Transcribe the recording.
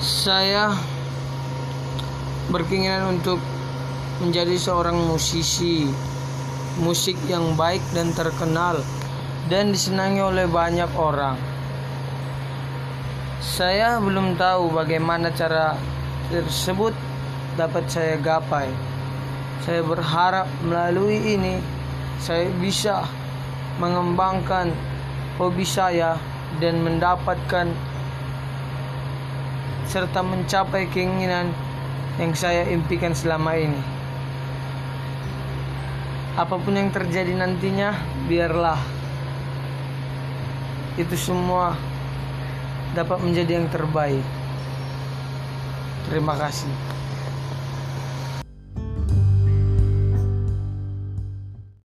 Saya berkeinginan untuk menjadi seorang musisi musik yang baik dan terkenal dan disenangi oleh banyak orang. Saya belum tahu bagaimana cara tersebut dapat saya gapai. Saya berharap melalui ini saya bisa mengembangkan hobi saya dan mendapatkan serta mencapai keinginan yang saya impikan selama ini. Apa pun yang terjadi nantinya, biarlah itu semua dapat menjadi yang terbaik. Terima kasih.